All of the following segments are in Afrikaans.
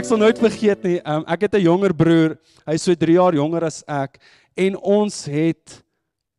ek sal nooit vergeet nie. Um, ek het 'n jonger broer. Hy's so 3 jaar jonger as ek en ons het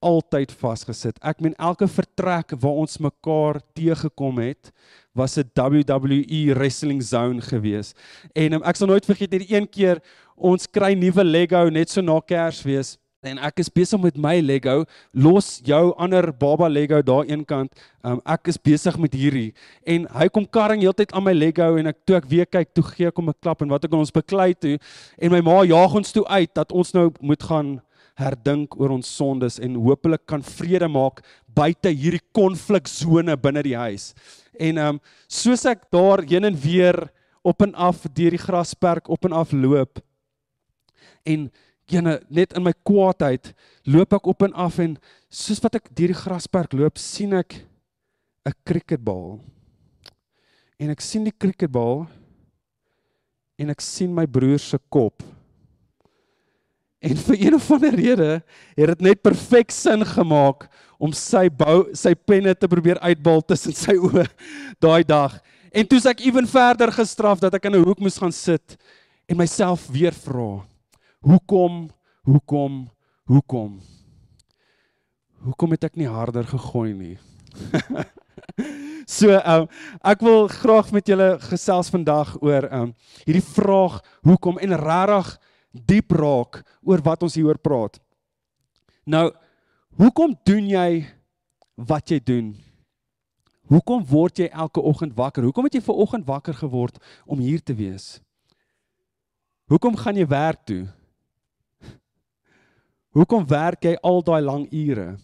altyd vasgesit. Ek meen elke vertrek waar ons mekaar teëgekom het, was 'n WWE wrestling zone gewees. En um, ek sal nooit vergeet hierdie een keer ons kry nuwe Lego net so na Kersfees en ek is besig met my Lego, los jou ander baba Lego daar eenkant. Um, ek is besig met hierdie en hy kom karring heeltyd aan my Lego en ek toe ek weer kyk, toe gee ek hom 'n klap en wat ek ons beklei toe en my ma jaag ons toe uit dat ons nou moet gaan herdink oor ons sondes en hopelik kan vrede maak buite hierdie konfliksone binne die huis. En ehm um, soos ek daar heen en weer op en af deur die grasperk op en af loop en jene net in my kwaadheid loop ek op en af en soos wat ek deur die grasperk loop sien ek 'n cricketbal. En ek sien die cricketbal en ek sien my broer se kop En vir een of ander rede het dit net perfek sin gemaak om sy bou sy penne te probeer uitbal tussen sy oë daai dag. En toe ek ewen verder gestraf dat ek in 'n hoek moes gaan sit en myself weer vra: Hoekom? Hoekom? Hoekom? Hoekom het ek nie harder gegooi nie? so, um, ek wil graag met julle gesels vandag oor um hierdie vraag hoekom en regtig diep raak oor wat ons hieroor praat. Nou, hoekom doen jy wat jy doen? Hoekom word jy elke oggend wakker? Hoekom het jy ver oggend wakker geword om hier te wees? Hoekom gaan jy werk toe? Hoekom werk jy al daai lang ure?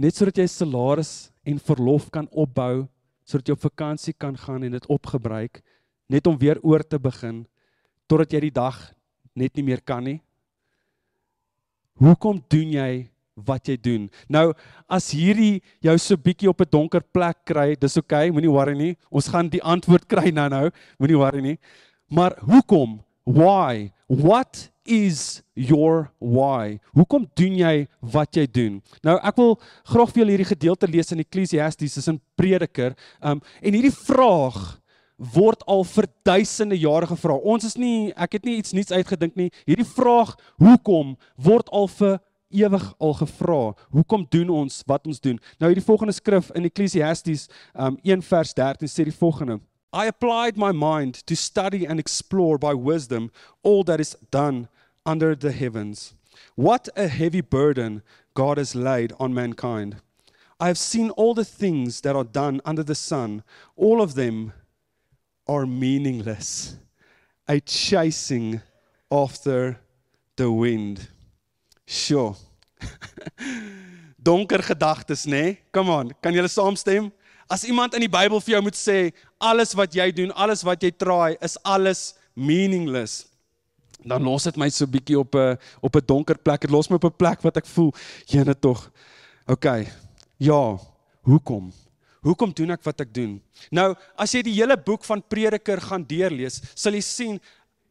Net sodat jy salaris en verlof kan opbou, sodat jy op vakansie kan gaan en dit opgebruik, net om weer oor te begin totdat jy die dag net nie meer kan nie? Hoekom doen jy wat jy doen? Nou, as hierdie jou so bietjie op 'n donker plek kry, dis oké, okay, moenie worry nie. Ons gaan die antwoord kry nou-nou, moenie worry nie. Maar hoekom? Why? What is your why? Hoekom doen jy wat jy doen? Nou ek wil graag vir julle hierdie gedeelte lees in Ecclesiastes, dis in Prediker. Um en hierdie vraag word al vir duisende jare gevra. Ons is nie ek het nie iets nuuts uitgedink nie. Hierdie vraag hoekom word al vir ewig al gevra. Hoekom doen ons wat ons doen? Nou hierdie volgende skrif in Ecclesiastes um 1 vers 13 sê die volgende: I applied my mind to study and explore by wisdom all that is done under the heavens. What a heavy burden God has laid on mankind. I have seen all the things that are done under the sun, all of them are meaningless, a chasing after the wind. Sure. Donker gedagtes, nê? Nee? Come on, kan julle saamstem? As iemand in die Bybel vir jou moet sê alles wat jy doen, alles wat jy traai, is alles meaningless. Dan los dit my so bietjie op 'n op 'n donker plek. Dit los my op 'n plek wat ek voel, jene tog. OK. Ja, hoekom? Hoekom doen ek wat ek doen? Nou, as jy die hele boek van Prediker gaan deurlees, sal jy sien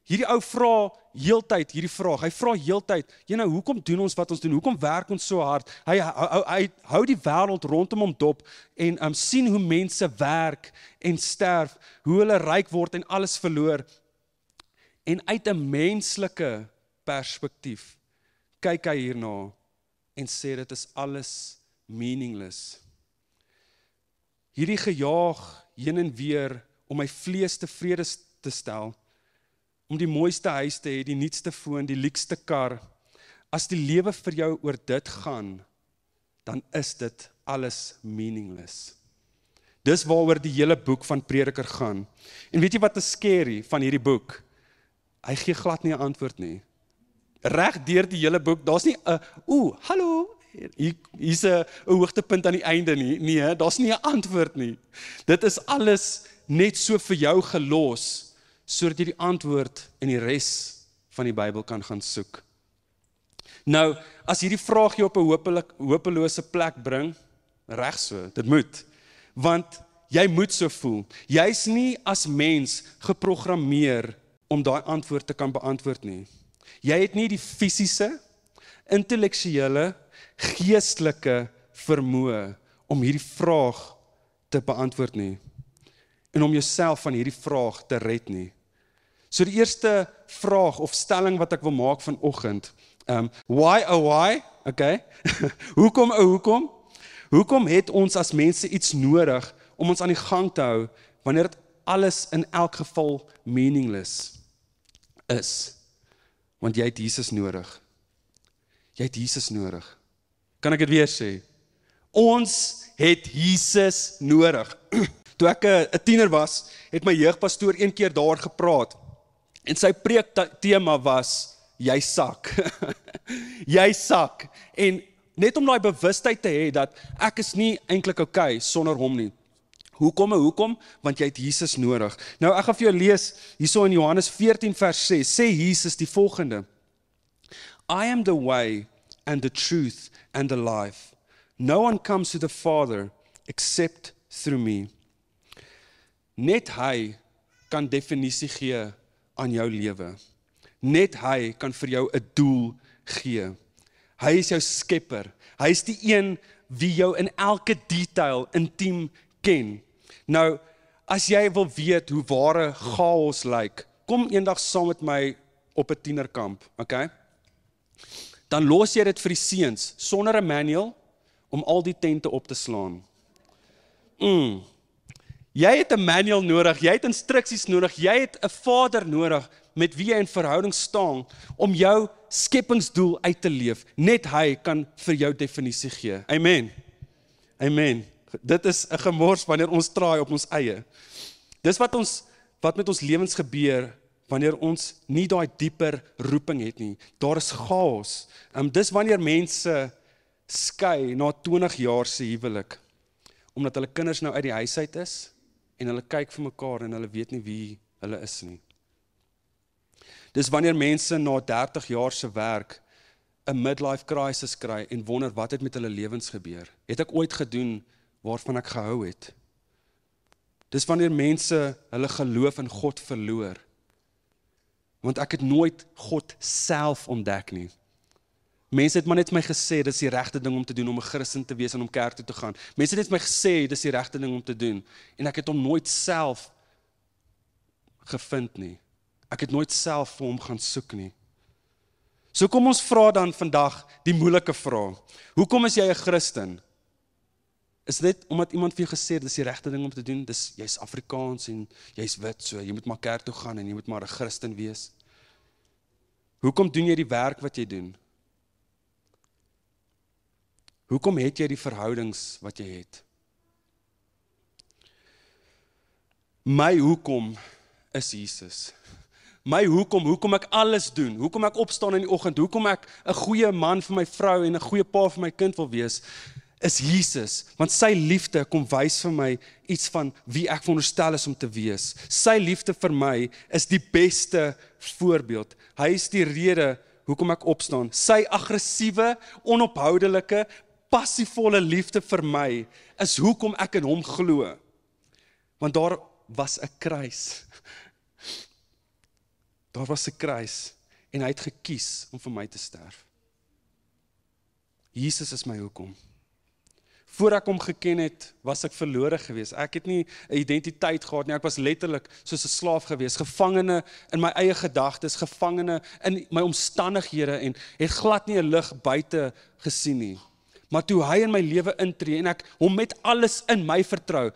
hierdie ou vra heeltyd hierdie vraag. Hy vra heeltyd, "Jy nou, hoekom doen ons wat ons doen? Hoekom werk ons so hard?" Hy hy, hy hou die wêreld rondom hom dop en um sien hoe mense werk en sterf, hoe hulle ryk word en alles verloor. En uit 'n menslike perspektief kyk hy hierna en sê dit is alles meaningless hierdie gejaag heen en weer om my vlees tevrede te stel om die mooiste huis te hê, die nuutste foon, die luukste kar. As die lewe vir jou oor dit gaan, dan is dit alles meaningless. Dis waaroor die hele boek van Prediker gaan. En weet jy wat is scary van hierdie boek? Hy gee glad nie 'n antwoord nie. Reg deur die hele boek, daar's nie 'n ooh, hallo, hier hier's 'n hoogtepunt aan die einde nie. Nee, daar's nie 'n antwoord nie. Dit is alles net so vir jou gelos sodat jy die antwoord in die res van die Bybel kan gaan soek. Nou, as hierdie vraag jou op 'n hopelik hopelose plek bring, reg so, dit moet. Want jy moet so voel. Jy's nie as mens geprogrammeer om daai antwoord te kan beantwoord nie. Jy het nie die fisiese, intellektuele geestelike vermoë om hierdie vraag te beantwoord nie. En om jouself van hierdie vraag te red nie. So die eerste vraag of stelling wat ek wil maak vanoggend, um why oh why? Okay. hoekom oh hoekom? Hoekom het ons as mense iets nodig om ons aan die gang te hou wanneer dit alles in elk geval meaningless is? Want jy het Jesus nodig. Jy het Jesus nodig. Kan ek dit weer sê? Ons het Jesus nodig. Toe ek 'n tiener was, het my jeugpastoor een keer daar gepraat. En sy preek tema was jy sak. jy sak. En net om daai bewustheid te hê dat ek is nie eintlik oukei okay sonder hom nie. Hoekom? Hoekom? Want jy het Jesus nodig. Nou ek gaan vir jou lees hierso in Johannes 14 vers 6. Sê Jesus die volgende: I am the way and the truth and the life. No one comes to the Father except through me. Net hy kan definisie gee aan jou lewe. Net hy kan vir jou 'n doel gee. Hy is jou skepper. Hy is die een wie jou in elke detail intiem ken. Nou, as jy wil weet hoe ware chaos lyk, kom eendag saam met my op 'n tienerkamp, okay? Dan los jy dit vir die seuns sonder 'n manual om al die tente op te slaan. Mm. Jy het 'n manual nodig, jy het instruksies nodig, jy het 'n vader nodig met wie jy in verhouding staan om jou skepingsdoel uit te leef. Net hy kan vir jou definisie gee. Amen. Amen. Dit is 'n gemors wanneer ons traai op ons eie. Dis wat ons wat met ons lewens gebeur wanneer ons nie daai dieper roeping het nie. Daar is chaos. Um dis wanneer mense skei na 20 jaar se huwelik omdat hulle kinders nou uit die huis uit is en hulle kyk vir mekaar en hulle weet nie wie hulle is nie. Dis wanneer mense na 30 jaar se werk 'n midlife crisis kry en wonder wat het met hulle lewens gebeur. Het ek ooit gedoen waarvan ek gehou het. Dis wanneer mense hulle geloof in God verloor. Want ek het nooit God self ontdek nie. Mense het maar net my gesê dis die regte ding om te doen om 'n Christen te wees en om kerk toe te gaan. Mense het net my gesê dis die regte ding om te doen en ek het hom nooit self gevind nie. Ek het nooit self vir hom gaan soek nie. So kom ons vra dan vandag die moeilike vraag. Hoekom is jy 'n Christen? is dit omdat iemand vir jou gesê het dis die regte ding om te doen. Dis jy's Afrikaans en jy's wit, so jy moet maar kerk toe gaan en jy moet maar 'n Christen wees. Hoekom doen jy die werk wat jy doen? Hoekom het jy die verhoudings wat jy het? My hoekom is Jesus. My hoekom, hoekom ek alles doen, hoekom ek opstaan in die oggend, hoekom ek 'n goeie man vir my vrou en 'n goeie pa vir my kind wil wees, is Jesus, want sy liefde kom wys vir my iets van wie ek veronderstel is om te wees. Sy liefde vir my is die beste voorbeeld. Hy is die rede hoekom ek opstaan. Sy aggressiewe, onophoudelike, passievolle liefde vir my is hoekom ek in hom glo. Want daar was 'n kruis. Daar was 'n kruis en hy het gekies om vir my te sterf. Jesus is my hoekom. Voor ek hom geken het, was ek verlore geweest. Ek het nie 'n identiteit gehad nie. Ek was letterlik soos 'n slaaf geweest, gevangene in my eie gedagtes, gevangene in my omstandighede en het glad nie 'n lig buite gesien nie. Maar toe hy in my lewe intree en ek hom met alles in my vertrou.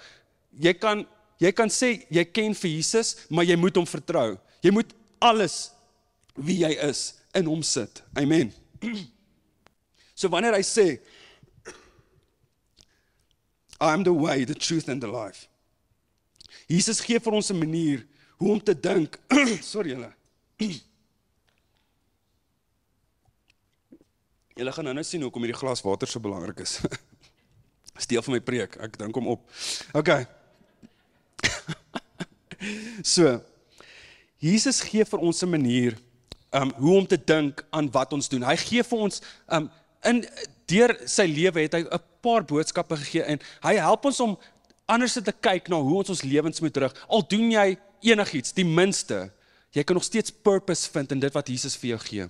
Jy kan jy kan sê jy ken vir Jesus, maar jy moet hom vertrou. Jy moet alles wie jy is in hom sit. Amen. So wanneer hy sê I am the way, the truth and the life. Jesus gee vir ons 'n manier hoe om te dink. Sorry julle. Julle gaan nou-nou sien hoekom hierdie glas water so belangrik is. Dis deel van my preek. Ek drink hom op. OK. so. Jesus gee vir ons 'n manier um hoe om te dink aan wat ons doen. Hy gee vir ons um in deur sy lewe het hy 'n paar boodskappe gegee en hy help ons om anders te kyk na hoe ons ons lewens moet rig. Al doen jy enigiets, die minste, jy kan nog steeds purpose vind in dit wat Jesus vir jou gee.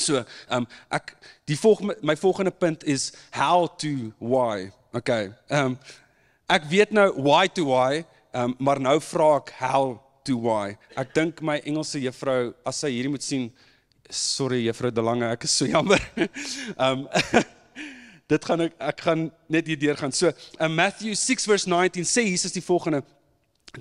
So, ehm um, ek die volgende my volgende punt is how to why. Okay. Ehm um, ek weet nou why to why um, maar nou vra ek how to why. Ek dink my Engelse juffrou as sy hierdie moet sien, sorry juffrou De Lange, ek is so jammer. um dit gaan ek ek gaan net hier deur gaan. So, in Matthew 6 verse 19 sê Jesus die volgende: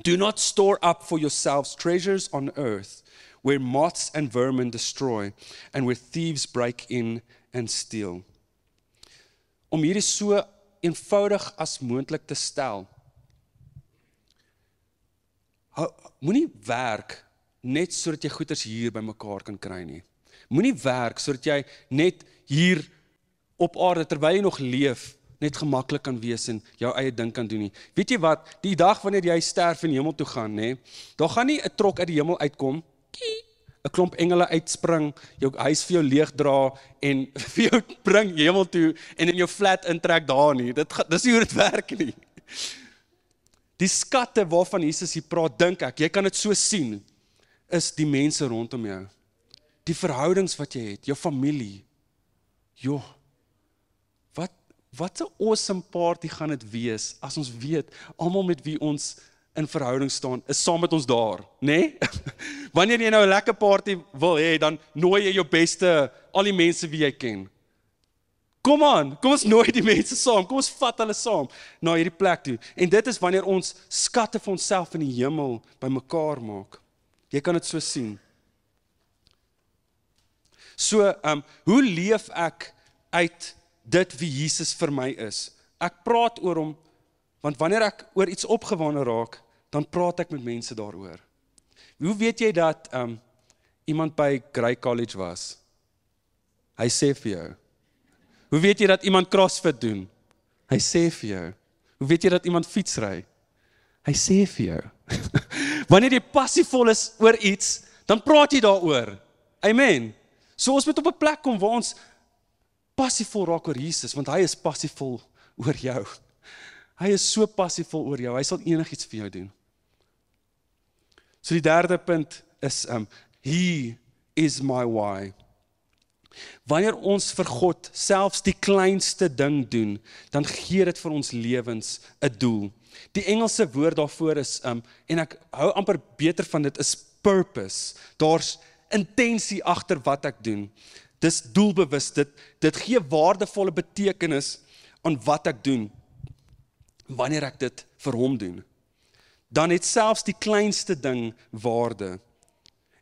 Do not store up for yourselves treasures on earth where moths and vermin destroy and where thieves break in and steal. Om hierdie so eenvoudig as moontlik te stel. Moenie werk net sodat jy goederes hier bymekaar kan kry nie. Moenie werk sodat jy net hier op aarde terwyl jy nog leef net gemaklik kan wees en jou eie ding kan doen nie. Weet jy wat? Die dag wanneer jy sterf en hemel toe gaan, nê, daar gaan nie 'n trok uit die hemel uitkom. 'n klomp engele uitspring, jou huis vir jou leeg dra en vir jou bring hemel toe en in jou flat intrek daar nie. Dit dis nie hoe dit werk nie. Die skatte waarvan Jesus hier praat, dink ek, jy kan dit so sien, is die mense rondom jou. Die verhoudings wat jy het, jou familie. Jo, Wat 'n awesome party gaan dit wees as ons weet almal met wie ons in verhouding staan is saam met ons daar, nê? Nee? Wanneer jy nou 'n lekker party wil hê, dan nooi jy jou beste al die mense wie jy ken. Kom aan, kom ons nooi die mense saam. Kom ons vat hulle saam na hierdie plek toe. En dit is wanneer ons skatte vir onsself in die hemel bymekaar maak. Jy kan dit so sien. So, ehm, um, hoe leef ek uit dit wie Jesus vir my is. Ek praat oor hom want wanneer ek oor iets opgewonde raak, dan praat ek met mense daaroor. Hoe weet jy dat um iemand by Grey College was? Hy sê vir jou. Hoe weet jy dat iemand CrossFit doen? Hy sê vir jou. Hoe weet jy dat iemand fietsry? Hy sê vir jou. wanneer jy passievol is oor iets, dan praat jy daaroor. Amen. So ons moet op 'n plek kom waar ons passievol raak oor Jesus want hy is passievol oor jou. Hy is so passievol oor jou. Hy sal enigiets vir jou doen. So die derde punt is um he is my why. Wanneer ons vir God selfs die kleinste ding doen, dan gee dit vir ons lewens 'n doel. Die Engelse woord daarvoor is um en ek hou amper beter van dit is purpose. Daar's intensie agter wat ek doen. Dis doelbewus. Dit dit gee waardevolle betekenis aan wat ek doen wanneer ek dit vir hom doen. Dan het selfs die kleinste ding waarde.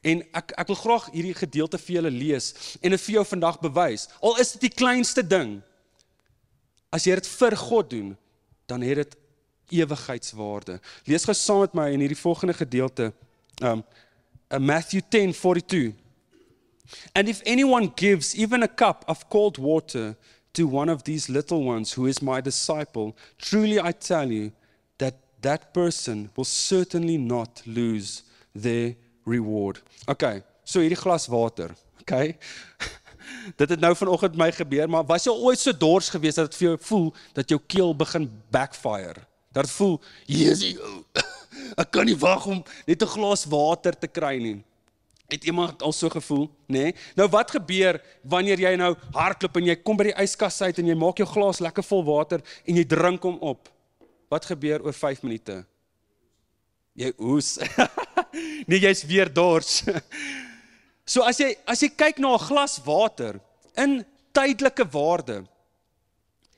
En ek ek wil graag hierdie gedeelte vir julle lees en dit vir jou vandag bewys. Al is dit die kleinste ding. As jy dit vir God doen, dan het dit ewigheidswaarde. Lees gou saam met my in hierdie volgende gedeelte. Um Matthew 10:42 And if anyone gives even a cup of cold water to one of these little ones who is my disciple, truly I tell you that that person will certainly not lose their reward. Okay, so hierdie glas water, okay? dit het nou vanoggend my gebeur, maar was jy ooit so dors gewees dat dit vir jou voel dat jou keel begin backfire? Dat voel, "Jesusie, ek kan nie wag om net 'n glas water te kry nie." Het iemand al so gevoel, nê? Nee? Nou wat gebeur wanneer jy nou hardloop en jy kom by die yskas uit en jy maak jou glas lekker vol water en jy drink hom op? Wat gebeur oor 5 minute? Jy oes. nee, jy's weer dors. so as jy as jy kyk na 'n glas water in tydelike waarde,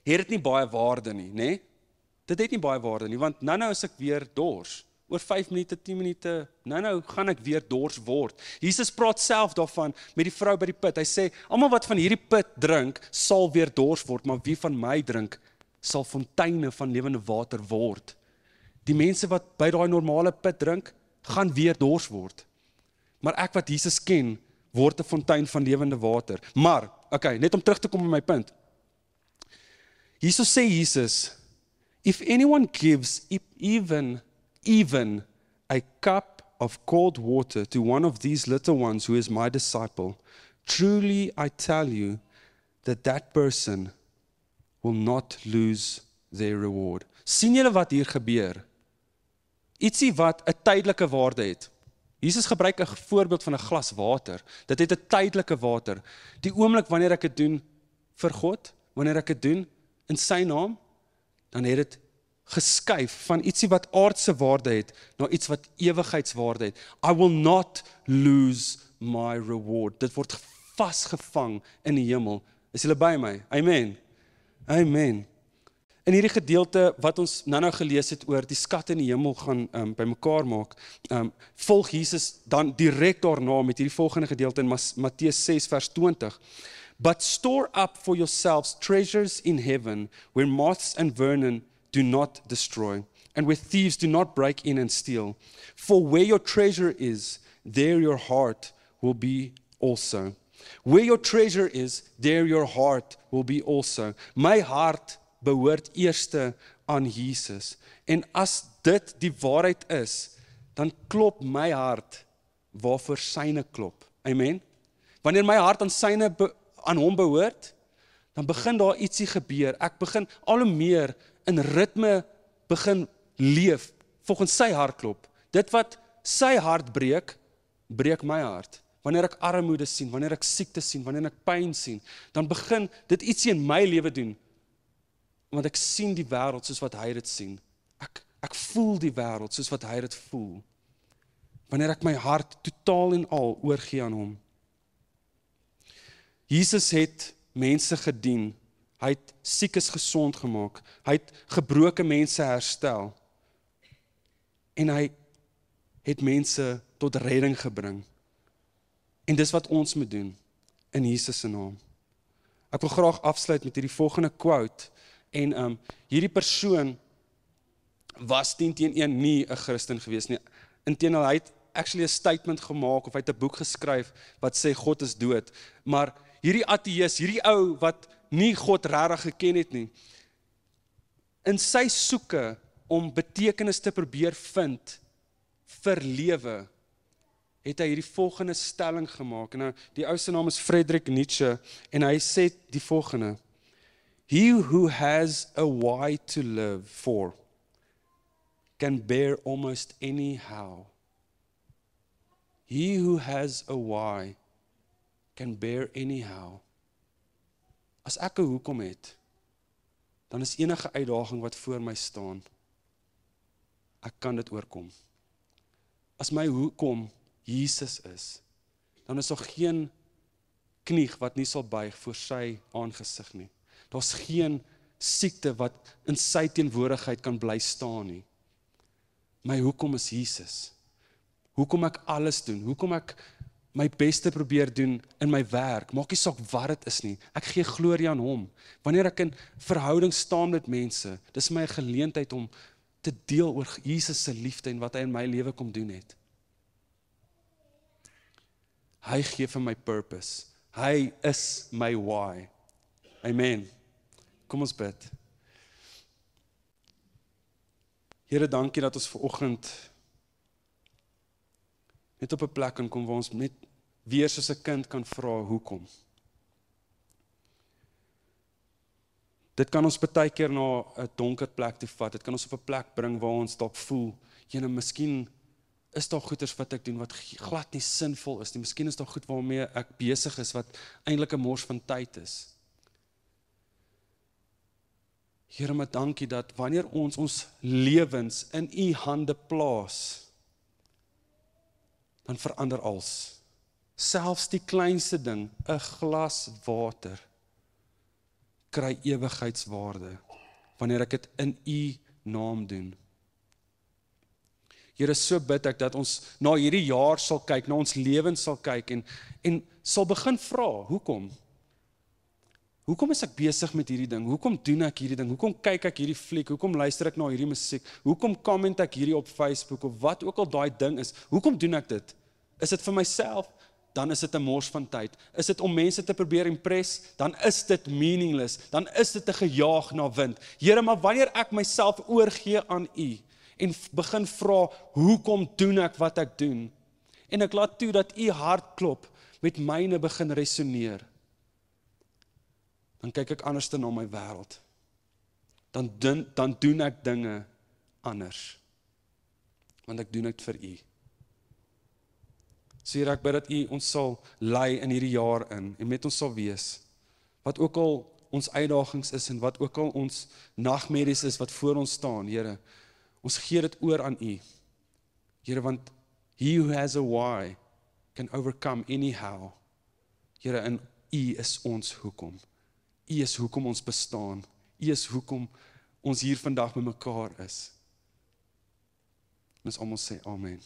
het dit nie baie waarde nie, nê? Nee? Dit het nie baie waarde nie want nou-nou is ek weer dors oor 5 minute, 10 minute, nou nou gaan ek weer dors word. Jesus praat self daarvan met die vrou by die put. Hy sê, almal wat van hierdie put drink, sal weer dors word, maar wie van my drink, sal fonteine van lewende water word. Die mense wat by daai normale put drink, gaan weer dors word. Maar ek wat Jesus ken, word 'n fontein van lewende water. Maar, okay, net om terug te kom by my punt. Jesus sê Jesus, if anyone gives even even a cup of cold water to one of these little ones who is my disciple, truly I tell you that that person will not lose their reward. sien julle wat hier gebeur? Ietsie wat 'n tydelike waarde het. Jesus gebruik 'n voorbeeld van 'n glas water. Dit het 'n tydelike water. Die oomblik wanneer ek dit doen vir God, wanneer ek dit doen in sy naam, dan het dit geskuif van ietsie wat aardse waarde het na iets wat ewigheidswaarde het. I will not lose my reward. Dit word vasgevang in die hemel. Is julle by my? Amen. Amen. In hierdie gedeelte wat ons nou-nou gelees het oor die skatte in die hemel gaan um, bymekaar maak, um, volg Jesus dan direk daarna met hierdie volgende gedeelte in Matteus 6 vers 20. But store up for yourselves treasures in heaven where moths and vermin do not destroy, and where thieves do not break in and steal. For where your treasure is, there your heart will be also. Where your treasure is, there your heart will be also. My hart behoort eerste aan Jesus. En as dit die waarheid is, dan klop my hart waarvoor syne klop. Amen. Wanneer my hart aan syne aan hom behoort, dan begin daar ietsie gebeur. Ek begin al hoe meer in ritme begin leef volgens sy hartklop. Dit wat sy hart breek, breek my hart. Wanneer ek armoede sien, wanneer ek siekte sien, wanneer ek pyn sien, dan begin dit ietsie in my lewe doen. Want ek sien die wêreld soos wat hy dit sien. Ek ek voel die wêreld soos wat hy dit voel. Wanneer ek my hart totaal en al oorgee aan hom. Jesus het mense gedien Hy het siekes gesond gemaak. Hy het gebroke mense herstel. En hy het mense tot redding gebring. En dis wat ons moet doen in Jesus se naam. Ek wil graag afsluit met hierdie volgende quote en um hierdie persoon was teen teen een nie 'n Christen gewees nie. Inteendeel hy het actually 'n statement gemaak of hy het 'n boek geskryf wat sê God is dood. Maar hierdie ateïs, hierdie ou wat nie God regtig geken het nie. In sy soeke om betekenis te probeer vind vir lewe het hy hierdie volgende stelling gemaak. Nou die ou se naam is Friedrich Nietzsche en hy sê die volgende: He who has a why to live for can bear almost anyhow. He who has a why can bear anyhow. As ek 'n hoekom het, dan is enige uitdaging wat voor my staan, ek kan dit oorkom. As my hoekom Jesus is, dan is daar geen knie wat nie sal buig voor sy aangesig nie. Daar's geen siekte wat in sy teenwoordigheid kan bly staan nie. My hoekom is Jesus. Hoekom ek alles doen? Hoekom ek my beste probeer doen in my werk. Maak nie saak wat dit is nie. Ek gee glorie aan hom. Wanneer ek in verhouding staan met mense, dis my geleentheid om te deel oor Jesus se liefde en wat hy in my lewe kom doen het. Hy gee vir my purpose. Hy is my why. Amen. Kom ons bid. Here, dankie dat ons ver oggend net op 'n plek kan kom waar ons net weer soos 'n kind kan vra hoekom. Dit kan ons baie keer na 'n donker plek toe vat. Dit kan ons op 'n plek bring waar ons dalk voel, jene, miskien is daar goeders wat ek doen wat glad nie sinvol is nie. Miskien is daar goed waarmee ek besig is wat eintlik 'n mors van tyd is. Here, maar dankie dat wanneer ons ons lewens in U hande plaas, dan verander alles. Selfs die kleinste ding, 'n glas water kry ewigheidswaarde wanneer ek dit in u naam doen. Here, so bid ek dat ons na hierdie jaar sal kyk, na ons lewens sal kyk en en sal begin vra, hoekom? Hoekom is ek besig met hierdie ding? Hoekom doen ek hierdie ding? Hoekom kyk ek hierdie fliek? Hoekom luister ek na hierdie musiek? Hoekom komment ek hierdie op Facebook of wat ook al daai ding is? Hoekom doen ek dit? Is dit vir myself? Dan is dit 'n mors van tyd. Is dit om mense te probeer impress? Dan is dit meaningless. Dan is dit 'n gejaag na wind. Here, maar wanneer ek myself oorgee aan U en begin vra, hoekom doen ek wat ek doen? En ek laat toe dat U hartklop met myne begin resoneer. Dan kyk ek anders na my wêreld. Dan doen, dan doen ek dinge anders. Want ek doen dit vir U. So Here ek bid dat U ons sal lei in hierdie jaar in en met ons sal wees. Wat ook al ons uitdagings is en wat ook al ons nagmerries is wat voor ons staan, Here. Ons gee dit oor aan U. Here, want he who has a why can overcome anyhow. Here, in U is ons hoekom. U is hoekom ons bestaan. U is hoekom ons hier vandag by mekaar is. Ons almal sê amen.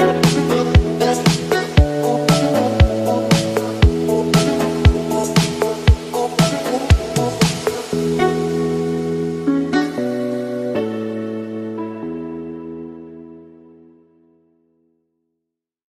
Thank you. best. Oh.